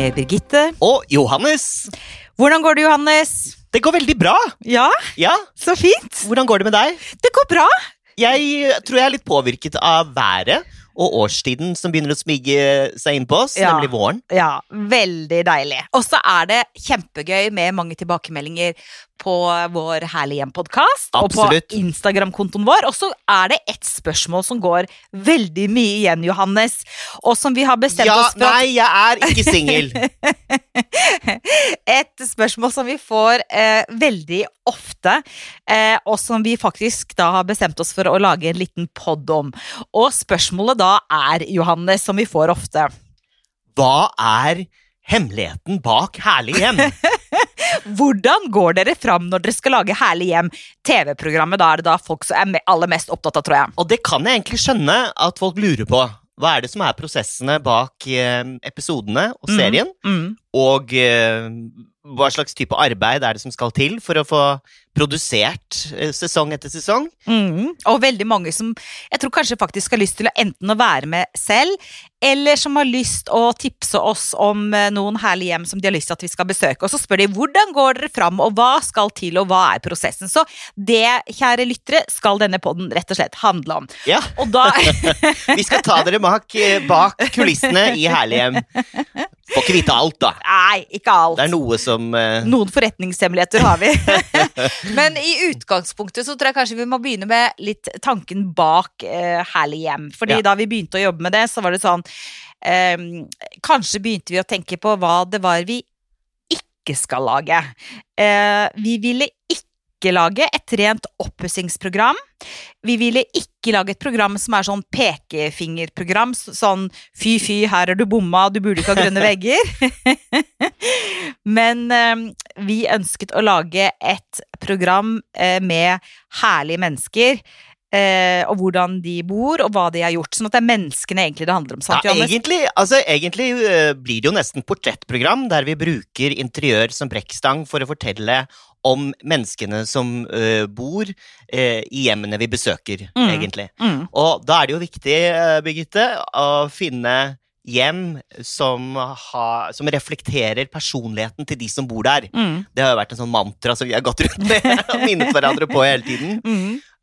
med Birgitte. Og Johannes. Hvordan går det, Johannes? Det går veldig bra. Ja, Ja, så fint. Hvordan går det med deg? Det går bra. Jeg tror jeg er litt påvirket av været og årstiden som begynner å smige seg inn på oss, Ja. nemlig våren. Ja, veldig deilig. Og så er det kjempegøy med mange tilbakemeldinger på vår Herlig hjem-podkast og på Instagram-kontoen vår. Og så er det ett spørsmål som går veldig mye igjen, Johannes, og som vi har bestemt Ja, oss for nei, jeg er ikke singel. Et spørsmål som vi får eh, veldig ofte, eh, og som vi faktisk da har bestemt oss for å lage en liten pod om. Og spørsmålet da er, Johannes, som vi får ofte Hva er hemmeligheten bak Herlig hjem? Hvordan går dere fram når dere skal lage Herlig hjem? TV-programmet, da er det da folk som er aller mest opptatt av, tror jeg. Og det kan jeg egentlig skjønne at folk lurer på. Hva er det som er prosessene bak eh, episodene og Mm. serien? Mm. Og eh, hva slags type arbeid er det som skal til for å få produsert eh, sesong etter sesong? Mm. Og veldig mange som jeg tror kanskje faktisk har lyst til å enten å være med selv, eller som har lyst å tipse oss om eh, noen herlige hjem som de har lyst til at vi skal besøke. Og så spør de hvordan går dere fram, og hva skal til, og hva er prosessen. Så det, kjære lyttere, skal denne podden rett og slett handle om. Ja, Og da Vi skal ta dere bak, eh, bak kulissene i Herlighjem. Får ikke vite alt, da. Nei, ikke alt. Det er noe som uh... Noen forretningshemmeligheter har vi. Men i utgangspunktet så tror jeg kanskje vi må begynne med litt tanken bak eh, Herlig hjem. Fordi Ja. da vi begynte å jobbe med det, så var det sånn eh, Kanskje begynte vi å tenke på hva det var vi ikke skal lage. Eh, vi ville ikke lage et rent oppussingsprogram. Vi ville ikke lage et program som er sånn pekefingerprogram. Sånn fy, fy, her har du bomma, du burde ikke ha grønne vegger. Men eh, vi ønsket å lage et program eh, med herlige mennesker. Eh, og hvordan de bor, og hva de har gjort. Sånn at det er menneskene egentlig det handler om. sant, ja, egentlig, altså, egentlig uh, blir det jo nesten portrettprogram der vi bruker interiør som brekkstang for å fortelle om menneskene som uh, bor uh, i hjemmene vi besøker, Mm. egentlig. Mm. Og da er det jo viktig, uh, Birgitte, å finne hjem som, ha, som reflekterer personligheten til de som bor der. Mm. Det har jo vært en sånn mantra som vi har gått rundt med og minnet hverandre på hele tiden.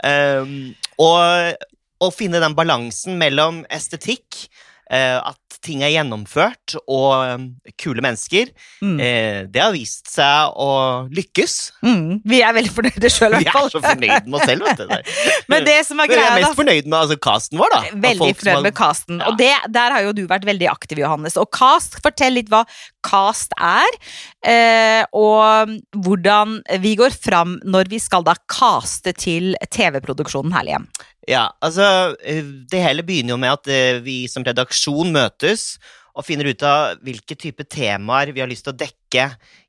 Um, og å finne den balansen mellom estetikk, eh, at ting er gjennomført, og um, kule mennesker, Mm. eh, det har vist seg å lykkes. Mm. Vi er veldig fornøyde sjøl, i hvert fall. Vi er så fornøyd med oss selv, vet du. Men det som er greia da... Vi er mest fornøyd med altså, casten vår, da. Veldig fornøyd med casten. Ja. Og det, der har jo du vært veldig aktiv, Johannes. Og cast, fortell litt hva cast er, eh, og hvordan vi går fram når vi skal da caste til TV-produksjonen Herlig hjem. Ja, altså eh, Det hele begynner jo med at eh, vi som redaksjon møtes og finner ut av hvilke type temaer vi har lyst til å dekke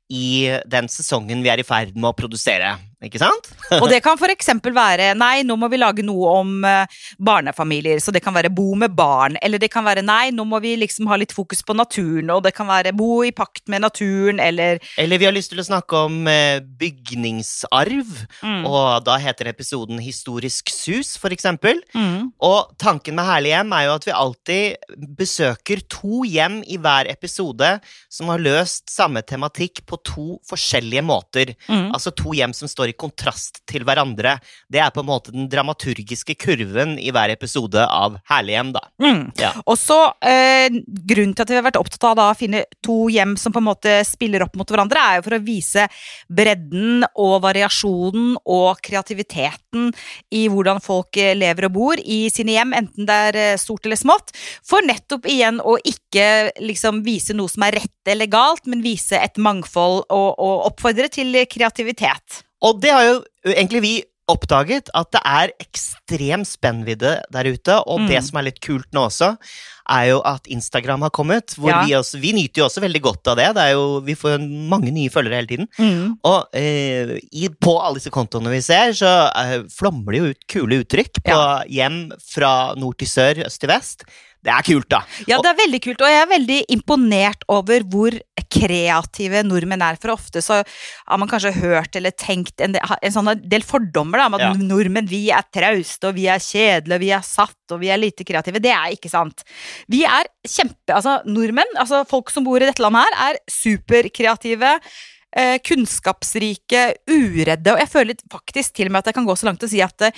i den sesongen vi er i ferd med å produsere. Ikke sant? Og det kan for eksempel være nei, nå må vi lage noe om eh, barnefamilier, så det kan være bo med barn, eller det kan være nei, nå må vi liksom ha litt fokus på naturen, og det kan være bo i pakt med naturen, eller Eller vi har lyst til å snakke om eh, bygningsarv, mm, og da heter episoden Historisk sus, for eksempel. mm, Og tanken med Herlig hjem er jo at vi alltid besøker to hjem i hver episode som har løst samme tematikk på to forskjellige måter. mm. Altså to hjem som står i kontrast til hverandre. Det er på en måte den dramaturgiske kurven i hver episode av Herlig hjem, da. Mm. Ja. Og så eh, Grunnen til at vi har vært opptatt av da, å finne to hjem som på en måte spiller opp mot hverandre, er jo for å vise bredden og variasjonen og kreativiteten i hvordan folk eh, lever og bor i sine hjem, enten det er eh, stort eller smått. For nettopp igjen å ikke liksom vise noe som er rett eller galt, men vise et mangfold og, og oppfordre til kreativitet. Og det har jo egentlig vi oppdaget, at det er ekstrem spennvidde der ute. Og Mm. det som er litt kult nå også, er jo at Instagram har kommet. Hvor Ja. vi, også, vi nyter jo også veldig godt av det. det er jo, vi får jo mange nye følgere hele tiden. Og eh, i, på alle disse kontoene vi ser, så eh, flommer det jo ut kule uttrykk på Ja. hjem fra nord til sør, øst til vest. Det er kult, da. Ja, det er veldig kult, og jeg er veldig imponert over hvor kreative nordmenn er. For ofte så har man kanskje hørt eller tenkt en del, en sånn del fordommer da, om at Ja. nordmenn vi er trauste, og vi er kjedelige, og vi er satt, og vi er lite kreative. Det er ikke sant. Vi er kjempe... Altså, nordmenn, altså folk som bor i dette landet her, er superkreative. Eh, kunnskapsrike, uredde, og jeg føler faktisk til og med at jeg kan gå så langt å si at det,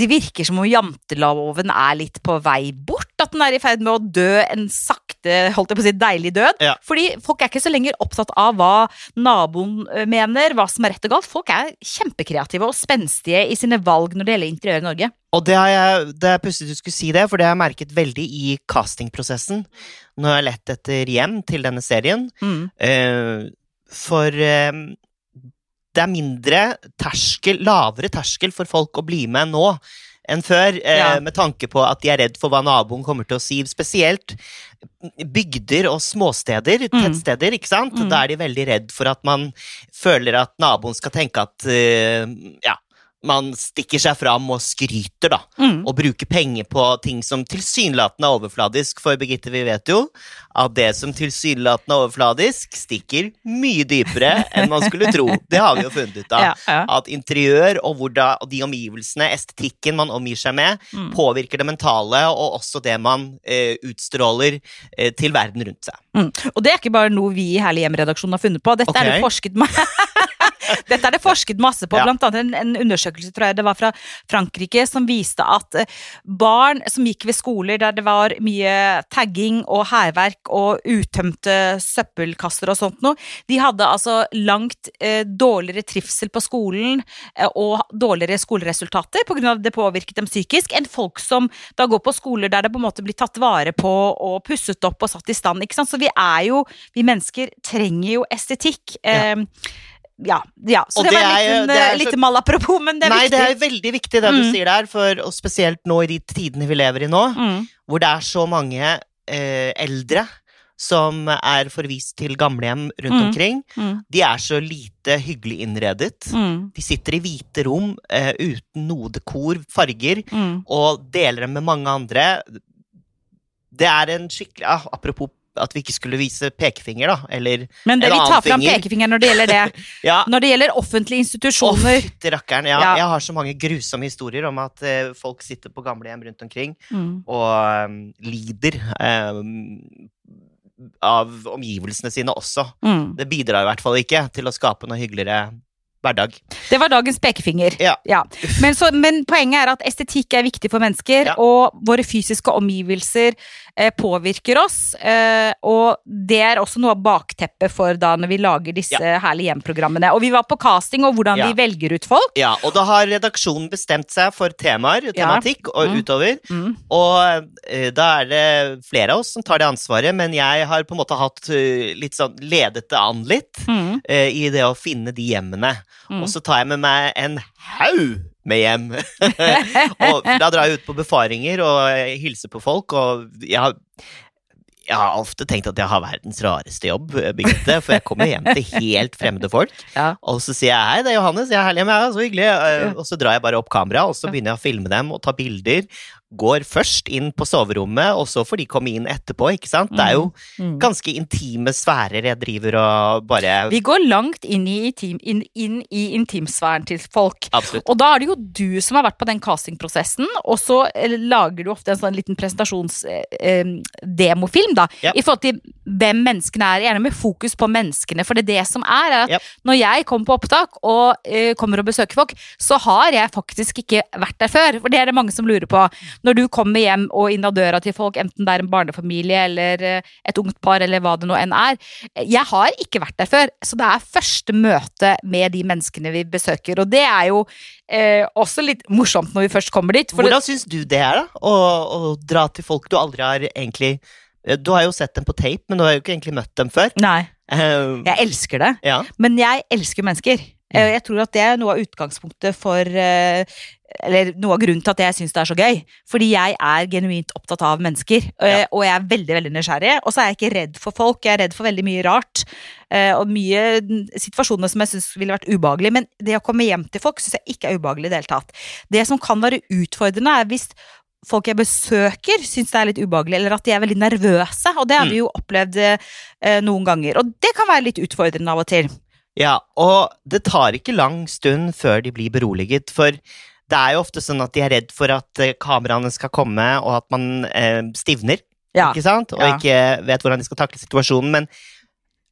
det virker som om janteloven er litt på vei bort. At den er i ferd med å dø en sakte, holdt jeg på å si, deilig død. Ja. Fordi folk er ikke så lenger opptatt av hva naboen eh, mener, hva som er rett og galt. Folk er kjempekreative og spenstige i sine valg når det gjelder interiør i Norge. Og det, har jeg, det er pussig du skulle si det, for det har jeg merket veldig i castingprosessen. Når jeg har lett etter hjem til denne serien. Mm. Uh, for uh, det er mindre terskel, lavere terskel for folk å bli med nå enn før, eh, Ja. med tanke på at de er redd for hva naboen kommer til å si. Spesielt bygder og småsteder, Mm. tettsteder, ikke sant? Mm. Da er de veldig redd for at man føler at naboen skal tenke at eh, ja, man stikker seg fram og skryter, da Mm. og bruker penger på ting som tilsynelatende er overfladisk. For Birgitte, vi vet jo at det som tilsynelatende er overfladisk, stikker mye dypere enn man skulle tro. Det har vi jo funnet ut av. Ja, ja. At interiør og, da, og de omgivelsene, estetikken man omgir seg med, Mm. påvirker det mentale, og også det man eh, utstråler eh, til verden rundt seg. Og det er ikke bare noe vi i Herlig hjem-redaksjonen har funnet på. Dette er det forsket ma- Dette er det forsket masse på, Ja. blant annet en, en undersøkelse tror jeg det var fra Frankrike som viste at eh, barn som gikk ved skoler der det var mye tagging og hærverk og uttømte søppelkasser og sånt noe, de hadde altså langt eh, dårligere trivsel på skolen eh, og dårligere skoleresultater pga. det påvirket dem psykisk, enn folk som da går på skoler der det på en måte blir tatt vare på og pusset opp og satt i stand. ikke sant? Så vi er jo, vi mennesker trenger jo estetikk. Eh, ja, ja. Så det, det var er jo- litt, er en, så- litt malapropos, men det er Nei, viktig. det er veldig viktig det du Mm. sier der, for, og spesielt nå i de tidene vi lever i nå, Mm, hvor det er så mange eh, eldre som er forvist til gamlehjem rundt Mm. omkring. mm, De er så lite hyggelig innredet. mm, De sitter i hvite rom eh, uten noe dekor, farger, mm. og deler dem med mange andre. Det er en skikkelig ah, Apropos at vi ikke skulle vise pekefinger, da, eller Men det, vi tar fram finger. pekefingeren når det gjelder det. Ja. Når det gjelder offentlige institusjoner. fytti rakkeren. Ja, Ja. Jeg har så mange grusomme historier om at uh, folk sitter på gamlehjem rundt omkring Mm, og um, lider um, av omgivelsene sine også. mm. Det bidrar i hvert fall ikke til å skape noe hyggeligere hverdag. Det var dagens pekefinger. Ja. Men, så, men poenget er at estetikk er viktig for mennesker, Ja. og våre fysiske omgivelser eh, påvirker oss. Eh, og det er også noe av bakteppet for da når vi lager disse Herlig hjemprogrammene. Og vi var på casting og hvordan Ja. vi velger ut folk. Ja, og da har redaksjonen bestemt seg for temaer, tematikk, og Mm. utover. Mm. Og eh, da er det flere av oss som tar det ansvaret, men jeg har på en måte hatt uh, litt sånn ledet det an litt Mm. eh, i det å finne de hjemmene. Mm. Og så tar jeg med meg en haug med hjem. og da drar jeg ut på befaringer og eh, hilser på folk, og jeg har jeg har ofte tenkt at jeg har verdens rareste jobb, eh, Birgitte, for jeg kommer hjem til helt fremmede folk. Ja. Og så sier jeg hei, det er Johannes, jeg er herlig med deg, så hyggelig. Og så drar jeg bare opp kamera, og så begynner jeg å filme dem og ta bilder. Går først inn på soverommet, og så får de komme inn etterpå, ikke sant. Det er jo Mm. ganske intime sfærer jeg driver og bare Vi går langt inn i, intim, inn, inn i intimsfæren til folk. Absolutt. Og da er det jo du som har vært på den castingprosessen, og så eh, lager du ofte en sånn liten presentasjonsdemofilm, da, Ja. i forhold til hvem menneskene er, gjerne med fokus på menneskene. For det er det som er, er at Ja. når jeg kommer på opptak og eh, kommer og besøker folk, så har jeg faktisk ikke vært der før. For det er det mange som lurer på. Når du kommer hjem og inn av døra til folk, enten det er en barnefamilie eller eh, et ungt par, eller hva det nå enn er. Jeg har ikke vært der før, så det er første møte med de menneskene vi besøker. Og det er jo eh, også litt morsomt når vi først kommer dit. Hvordan syns du det er, da? Å, å dra til folk du aldri har egentlig eh, Du har jo sett dem på tape, men du har jo ikke egentlig møtt dem før. nei, Eh, jeg elsker det. ja. Men jeg elsker mennesker. Eh, Jeg tror at det er noe av utgangspunktet for eh, Eller noe av grunnen til at jeg syns det er så gøy. Fordi jeg er genuint opptatt av mennesker. Ja. Og jeg er veldig veldig nysgjerrig. Og så er jeg ikke redd for folk. Jeg er redd for veldig mye rart. eh, Og mye mm, situasjoner som jeg syns ville vært ubehagelig. Men det å komme hjem til folk syns jeg ikke er ubehagelig i det hele tatt. Det som kan være utfordrende, er hvis folk jeg besøker, syns det er litt ubehagelig, eller at de er veldig nervøse. Og det har Mm. vi jo opplevd eh, noen ganger. Og det kan være litt utfordrende av og til. Ja, og det tar ikke lang stund før de blir beroliget, for det er jo ofte sånn at de er redd for at eh, kameraene skal komme, og at man eh, stivner. Ja. ikke sant? Og Ja. ikke vet hvordan de skal takle situasjonen. Men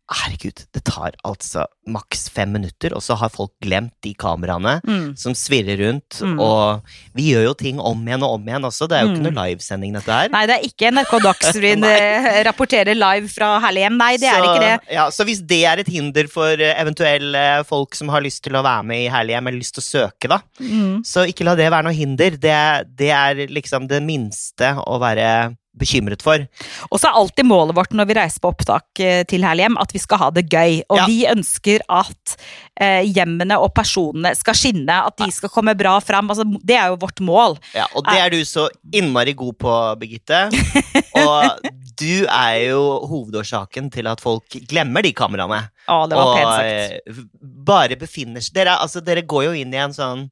herregud, det tar altså maks fem minutter, og så har folk glemt de kameraene Mm. som svirrer rundt. Mm. Og vi gjør jo ting om igjen og om igjen også. Det er jo ikke Mm. noe livesending, dette her. Nei, det er ikke NRK Dagsrevyen eh, rapporterer live fra Herlighjem. Nei, det er ikke det. Ja, så hvis det er et hinder for eventuelle folk som har lyst til å være med i Herlighjem, eller lyst til å søke, da, Mm. så ikke la det være noe hinder. Det, det er liksom det minste å være bekymret for. Og så er alltid målet vårt når vi reiser på opptak eh, til Herlighjem, at vi skal ha det gøy. Og Ja. vi ønsker at eh, hjemmene og personene skal skinne, at de skal komme bra fram. Altså, det er jo vårt mål. Ja, og det er du så innmari god på, Birgitte. Og du er jo hovedårsaken til at folk glemmer de kameraene. Å, det var og pent sagt. eh, bare befinner seg dere, altså, dere går jo inn i en sånn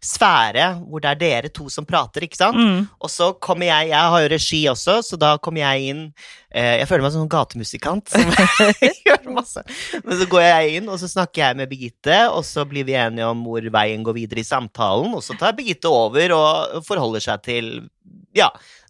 sfære hvor det er dere to som prater, ikke sant? Mm. Og så kommer jeg, jeg har jo regi også, så da kommer jeg inn eh, Jeg føler meg som en gatemusikant. Som gjør masse. Men så går jeg inn, og så snakker jeg med Birgitte, og så blir vi enige om hvor veien går videre i samtalen, og så tar Birgitte over og forholder seg til ja,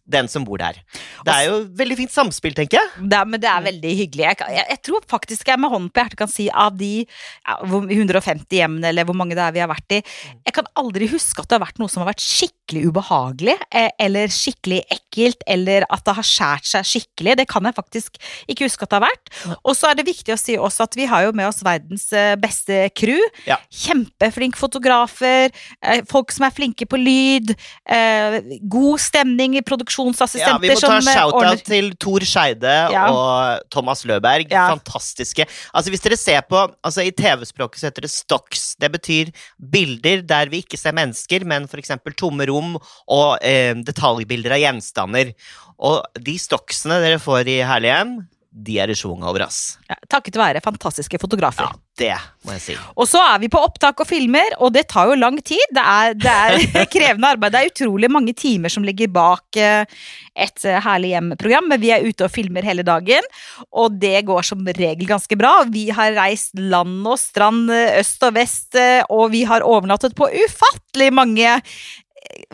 den som bor der. Det er jo veldig fint samspill, tenker jeg. Det er, men det er veldig hyggelig. Jeg, jeg, jeg tror faktisk jeg med hånden på hjertet kan si av de ja, 150 hjemmene eller hvor mange det er vi har vært i Jeg kan aldri huske at det har vært noe som har vært skikkelig ubehagelig eh, eller skikkelig ekkelt eller at det har skjært seg skikkelig. Det kan jeg faktisk ikke huske at det har vært. Og så er det viktig å si også at vi har jo med oss verdens eh, beste crew. Ja. Kjempeflinke fotografer, eh, folk som er flinke på lyd, eh, god stemning i Ja, produksjonsassistenter vi må ta som eh, shout-out til Tor Skeide Ja. og Thomas Løberg. Ja. Fantastiske. Altså Hvis dere ser på altså I TV-språket så heter det stocks. Det betyr bilder der vi ikke ser mennesker, men f.eks. tomme rom og eh, detaljbilder av gjenstander. Og de stocksene dere får i Herlighjem, de er i schwung over, ass. Ja, takket være fantastiske fotografer. Ja, det må jeg si. Og så er vi på opptak og filmer, og det tar jo lang tid. Det er, det er krevende arbeid. Det er utrolig mange timer som ligger bak eh, et eh, Herlig hjem-program, men vi er ute og filmer hele dagen, og det går som regel ganske bra. Vi har reist land og strand, eh, øst og vest, og vi har overnattet på ufattelig mange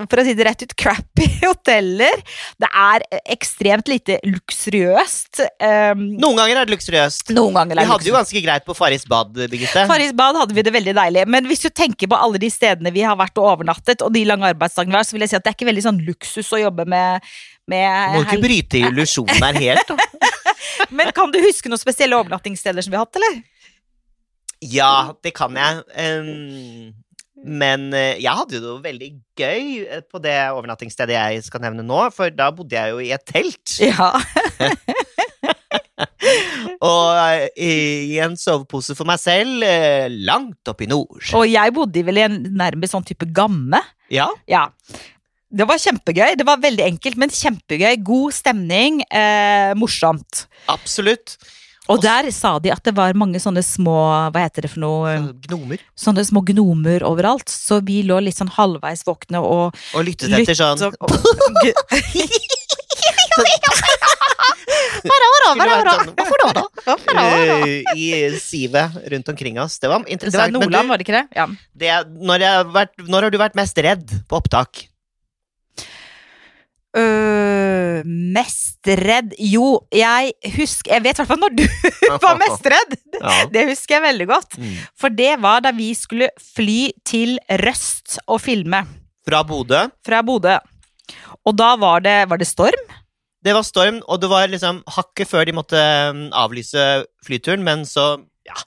for å si det rett ut, crappy hoteller. Det er ekstremt lite luksuriøst. Um, Noen ganger er det luksuriøst. noen ganger er Vi det hadde jo ganske greit på Farris bad, Birgitte. Farris bad hadde vi det veldig deilig, men hvis du tenker på alle de stedene vi har vært og overnattet, og de lange arbeidsdagene vi har, så vil jeg si at det er ikke veldig sånn luksus å jobbe med, med Må ikke bryte illusjonen her helt. da. Men kan du huske noen spesielle overnattingssteder som vi har hatt, eller? Ja, det kan jeg. Ehm, men eh, jeg hadde jo det veldig gøy eh, på det overnattingsstedet jeg skal nevne nå, for da bodde jeg jo i et telt. Ja. Og eh, i, en sovepose for meg selv, langt oppe i nord. Og jeg bodde vel i en nærmest sånn type gamme. Ja, Ja. Det var kjempegøy. Det var veldig enkelt, men kjempegøy. God stemning. Eh, morsomt. absolutt. Og der sa de at det var mange sånne små Hva heter det for noe? Gnomer. Sånne små gnomer overalt. Så vi lå litt sånn halvveis våkne og Og lyttet etter sånn lyttet og- sånn, Hvorfor da, da? Eh, I sivet rundt omkring oss. Det var Det var interessant. Nordland, var det ikke det? Ja. det, når, har vært, når har du vært mest redd på opptak? Øh, mest redd Jo, jeg husker Jeg vet i hvert fall når du var mest redd! Ja. Det husker jeg veldig godt. Mm. For det var da vi skulle fly til Røst og filme Fra Bodø. fra Bodø. Og da var det, var det storm. Det var storm, og det var liksom hakket før de måtte mm, avlyse flyturen, men så, ja,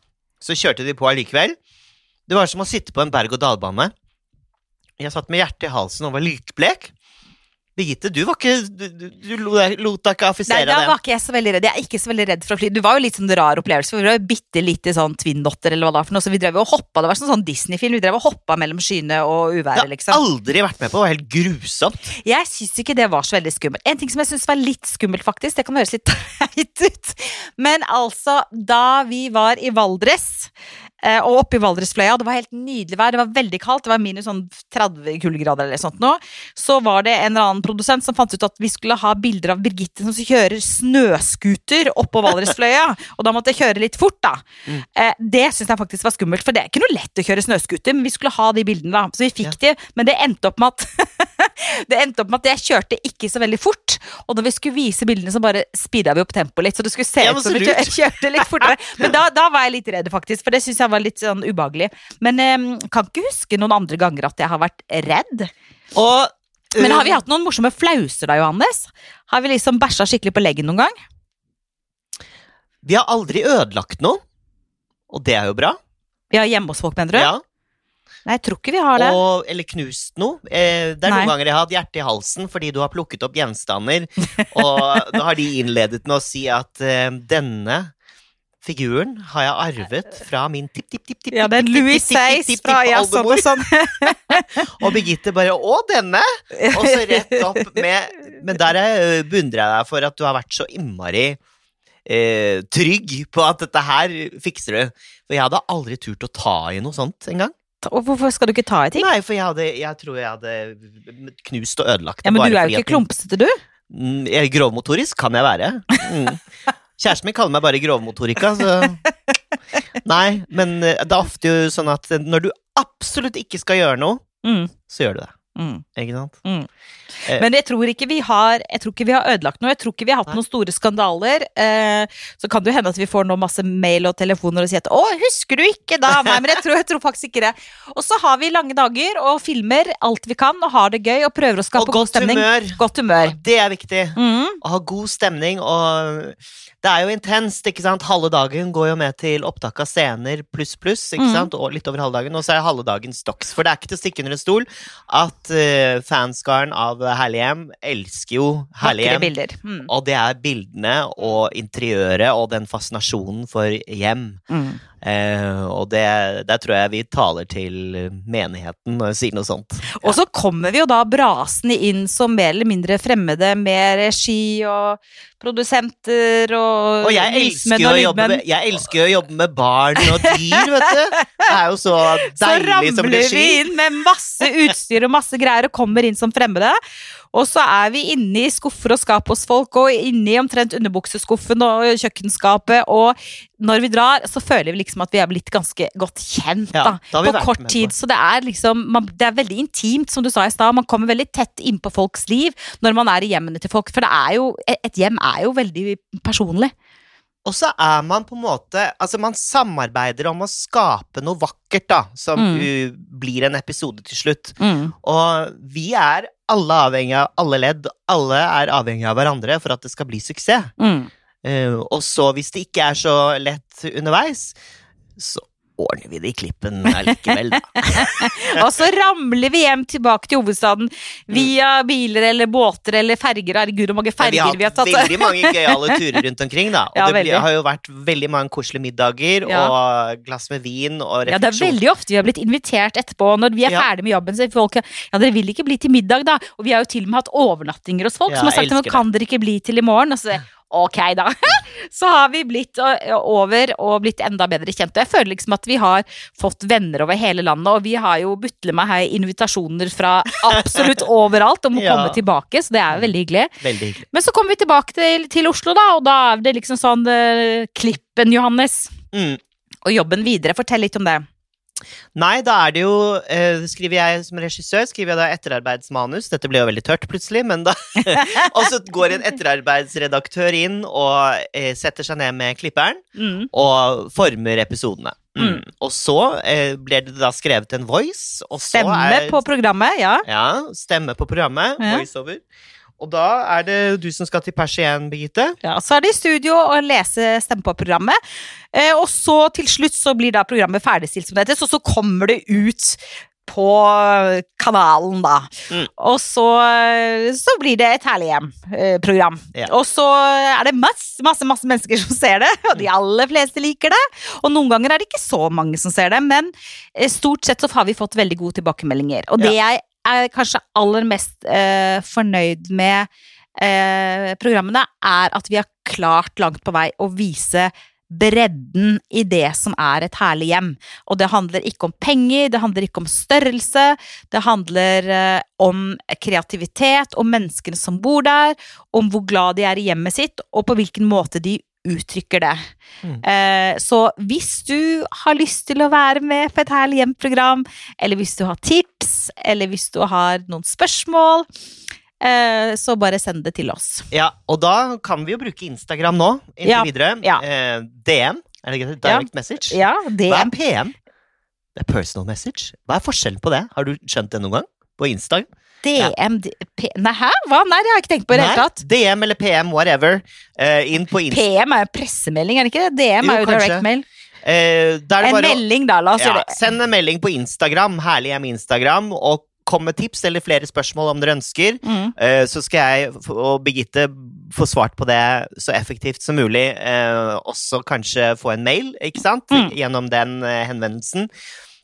så kjørte de på allikevel. Det var som å sitte på en berg-og-dal-bane. Jeg satt med hjertet i halsen og var likblek. Birgitte, du var ikke Du, du, du lot deg ikke Nei, da var ikke jeg så veldig redd. Jeg er ikke så veldig redd for å fly. Du var jo litt sånn rar opplevelse, for vi var jo bitte lite sånn twin-dotter, eller hva det var for noe, så vi drev og hoppa. Det var sånn, sånn Disney-film. Vi drev og hoppa mellom skyene og uværet, liksom. Det har liksom. aldri vært med på. Det var helt grusomt. Jeg syns ikke det var så veldig skummelt. En ting som jeg syns var litt skummelt, faktisk, det kan høres litt teit ut, men altså, da vi var i Valdres og oppe i Valdresfløya. Det var helt nydelig vær, det var veldig kaldt, det var minus sånn 30 kuldegrader eller sånt nå. Så var det en eller annen produsent som fant ut at vi skulle ha bilder av Birgitte som kjører snøscooter oppå Valdresfløya, og da måtte jeg kjøre litt fort, da. Mm. Eh, det syns jeg faktisk var skummelt, for det er ikke noe lett å kjøre snøscooter, men vi skulle ha de bildene, da. Så vi fikk de, men det endte opp med at Det endte opp med at jeg kjørte ikke så veldig fort, og når vi skulle vise bildene, så bare speeda vi opp tempoet litt, så det skulle se ut som vi kjørte litt fortere. Men da, da var jeg litt redd, faktisk, for det syns jeg var litt sånn ubehagelig. Men eh, kan ikke huske noen andre ganger at jeg har vært redd. Og Men har vi um, hatt noen morsomme flauser da, Johannes? Har vi liksom bæsja skikkelig på leggen noen gang? vi har aldri ødelagt noe, og det er jo bra. Vi har hjemme hos folk, mener du? Ja. Nei, jeg tror ikke vi har det. Og, eller knust noe. Eh, det er Nei. noen ganger jeg har hatt hjerte i halsen fordi du har plukket opp gjenstander, og da har de innledet med å si at eh, denne figuren har jeg arvet fra min tipp-tipp-tipp-tipp. Ja, det er Louis Seis fra ja, sånn og sånn. Og Birgitte bare 'Å, denne!' Og så rett opp med Men der beundrer jeg deg for at du har vært så innmari eh, trygg på at dette her fikser du. For jeg hadde aldri turt å ta i noe sånt engang. Og hvorfor skal du ikke ta i ting? Nei, for jeg, hadde, jeg tror jeg hadde knust og ødelagt det. Ja, men du er jo ikke klumpsete, du. Mm, jeg- Grovmotorisk kan jeg være. Mm. Kjæresten min kaller meg bare grovmotorika, så Nei, men eh, det er ofte jo sånn at når du absolutt ikke skal gjøre noe, Mm, så gjør du det. Mm. Ikke sant? Men jeg tror ikke vi har Jeg tror ikke vi har ødelagt noe. Jeg tror ikke vi har hatt Nei. noen store skandaler. Eh, så kan det jo hende at vi får nå masse mail og telefoner og sier at 'Å, husker du ikke da?' Nei, men jeg tror, jeg tror faktisk ikke det. Og så har vi lange dager og filmer alt vi kan og har det gøy og prøver å skape Og god stemning. humør. Godt humør. Det er viktig. Mm. Å ha god stemning, og det er jo intenst, ikke sant? Halve dagen går jo med til opptak av scener pluss pluss, ikke Mhm. sant? Og litt over halve dagen, og så er halve dagen stocks. For det er ikke til å stikke under en stol at uh, fanskaren av Herlighjem elsker jo Herlighjem. Hjem. Mm. Og det er bildene og interiøret og den fascinasjonen for hjem. Mm. Uh, og det, der tror jeg vi taler til menigheten når vi sier noe sånt. Og så kommer vi jo da brasende inn som mer eller mindre fremmede med regi og produsenter og Og jeg elsker, og jobbe med, jeg elsker å jobbe med barn og dyr, vet du. Det er jo så Så deilig som ramler vi inn med masse utstyr og masse greier og kommer inn som fremmede. Og så er vi inne i skuffer og skap hos folk, og inne i omtrent underbukseskuffen og kjøkkenskapet. Og når vi drar, så føler vi liksom at vi er blitt ganske godt kjent Ja, da, da på kort tid. Så det er liksom man, Det er veldig intimt, som du sa i stad. Man kommer veldig tett innpå folks liv når man er i hjemmene til folk. For det er jo, et hjem er jo veldig personlig. Og så er man på en måte Altså, man samarbeider om å skape noe vakkert, da, som Mm. blir en episode til slutt. Og vi er alle avhengig av alle ledd. Alle er avhengig av hverandre for at det skal bli suksess. Mm. Uh, og så, hvis det ikke er så lett underveis, så ordner vi det i klippen allikevel, da. Og så ramler vi hjem tilbake til hovedstaden via biler eller båter eller ferger. Herregud, hvor mange Men vi har har vi har hatt tatt. veldig mange gøyale turer rundt omkring, da. Og Ja, det veldig. har jo vært veldig mange koselige middager Ja. og glass med vin og refleksjon. Ja, det er veldig ofte vi har blitt invitert etterpå. Når vi er Ja. ferdig med jobben, så er folk Ja, dere vil ikke bli til middag, da? Og vi har jo til og med hatt overnattinger hos folk Ja, som har sagt at kan dere ikke bli til i morgen? Altså, så ok, da. så har vi blitt over og blitt enda bedre kjent. Og jeg føler liksom at vi har fått venner over hele landet, og vi har jo butle meg her invitasjoner fra absolutt overalt om å Ja. komme tilbake, så det er jo veldig hyggelig. Veldig hyggelig. Men så kommer vi tilbake til, til Oslo, da, og da er det liksom sånn uh, Klippen, Johannes. Mm. Og jobben videre. Fortell litt om det. Nei, da er det jo eh, Skriver jeg som regissør skriver jeg da etterarbeidsmanus. Dette ble jo veldig tørt plutselig, men da Og så går en etterarbeidsredaktør inn og eh, setter seg ned med klipperen Mm. og former episodene. Mm. Mm. Og så eh, blir det da skrevet en voice, Stemme er på programmet, ja. Ja, stemme på programmet. Ja. Voiceover. Og da er det du som skal til pers igjen, Birgitte. ja. Så er det i studio å lese stemme på programmet. Eh, og så til slutt så blir da programmet ferdigstilt som det heter, så så kommer det ut på kanalen, da. Mm. Og så, så blir det et Herlig hjem-program. Ja. Og så er det masse, masse, masse mennesker som ser det, og de aller fleste liker det. Og noen ganger er det ikke så mange som ser det, men eh, stort sett så har vi fått veldig gode tilbakemeldinger. Og det jeg er kanskje aller mest eh, fornøyd med eh, programmene, er at vi har klart langt på vei å vise bredden i det som er et herlig hjem. Og det handler ikke om penger, det handler ikke om størrelse, det handler eh, om kreativitet, om menneskene som bor der, om hvor glad de er i hjemmet sitt, og på hvilken måte de uttrykker det. Mm. Eh, så hvis du har lyst til å være med på et Herlig hjem-program, eller hvis du har tips, eller hvis du har noen spørsmål, eh, så bare send det til oss. Ja, og da kan vi jo bruke Instagram nå, inntil Ja, videre. ja. Eh, DM, er det greit? Direct message? Ja, DM. Hva er PM? Det er personal message. Hva er forskjellen på det? Har du skjønt det noen gang? På Instagram? DM P Nei, hæ? Hva? Nei, det har jeg ikke tenkt på i det hele tatt. DM eller PM, whatever. Uh, inn på Insta. PM er jo pressemelding, er det ikke det? DM Jo, er jo kanskje. direct mail. Eh, En melding, da. La oss ja, gjøre det. Send en melding på Instagram, Herlig hjem Instagram, og kom med tips eller flere spørsmål om dere ønsker. Mm. Eh, så skal jeg og Birgitte få svart på det så effektivt som mulig. Eh, også kanskje få en mail, ikke sant? Mm. Gjennom den eh, henvendelsen.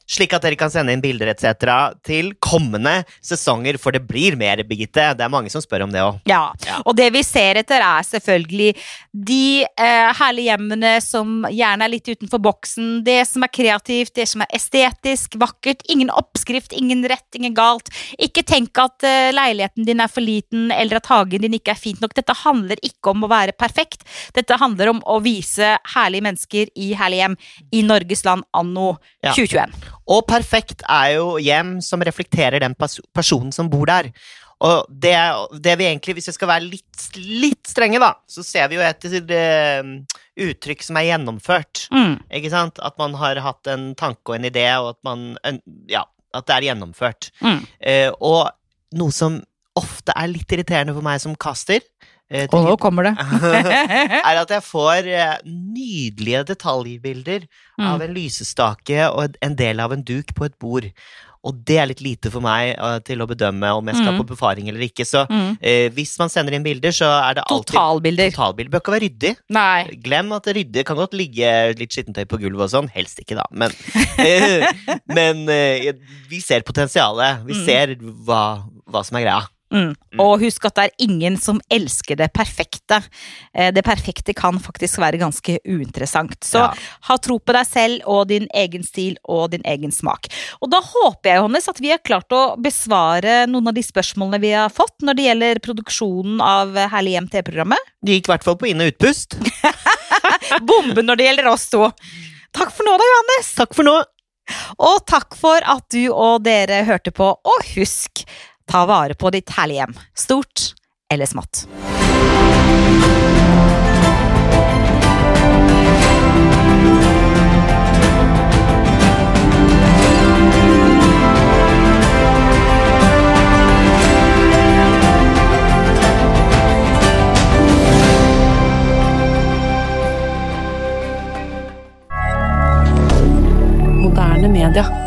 Slik at dere kan sende inn bilder etc. til kommende sesonger, for det blir mer, Birgitte. Det er mange som spør om det òg. Ja, Ja. og det vi ser etter er selvfølgelig de eh, herlige hjemmene som gjerne er litt utenfor boksen. Det som er kreativt, det som er estetisk, vakkert. Ingen oppskrift, ingen rett, ingen galt. Ikke tenk at eh, leiligheten din er for liten, eller at hagen din ikke er fint nok. Dette handler ikke om å være perfekt. Dette handler om å vise herlige mennesker i herlige hjem i Norges land anno Ja. 2021. Og perfekt er jo hjem som reflekterer den pers personen som bor der. Og det, det vi egentlig, hvis vi skal være litt, litt strenge, da, så ser vi jo etter eh, uttrykk som er gjennomført. Mm. Ikke sant? At man har hatt en tanke og en idé, og at man Ja, at det er gjennomført. Mm. Eh, og noe som ofte er litt irriterende for meg som caster, eh, Og nå kommer det. er at jeg får eh, nydelige detaljbilder Mm. av en lysestake og en del av en duk på et bord. Og det er litt lite for meg eh, til å bedømme om jeg skal Mm. på befaring eller ikke. Så Mm. eh, hvis man sender inn bilder, så er det alltid Totalbilder. Totalbilder bør ikke være ryddig. Nei. Glem at ryddig kan godt ligge litt skittentøy på gulvet og sånn. Helst ikke, da. Men, men vi ser potensialet. Vi Mm. ser hva, hva som er greia. Mm. Og husk at det er ingen som elsker det perfekte. Eh, Det perfekte kan faktisk være ganske uinteressant. Så Ja. ha tro på deg selv og din egen stil og din egen smak. Og da håper jeg, Johannes, at vi har klart å besvare noen av de spørsmålene vi har fått når det gjelder produksjonen av Herlig hjem TV-programmet. Det gikk i hvert fall på inn- og utpust. Bombe når det gjelder oss to! Takk for nå da, Johannes! Takk for nå. Og takk for at du og dere hørte på, og husk, ta vare på ditt herlige hjem. Stort eller smått. Media.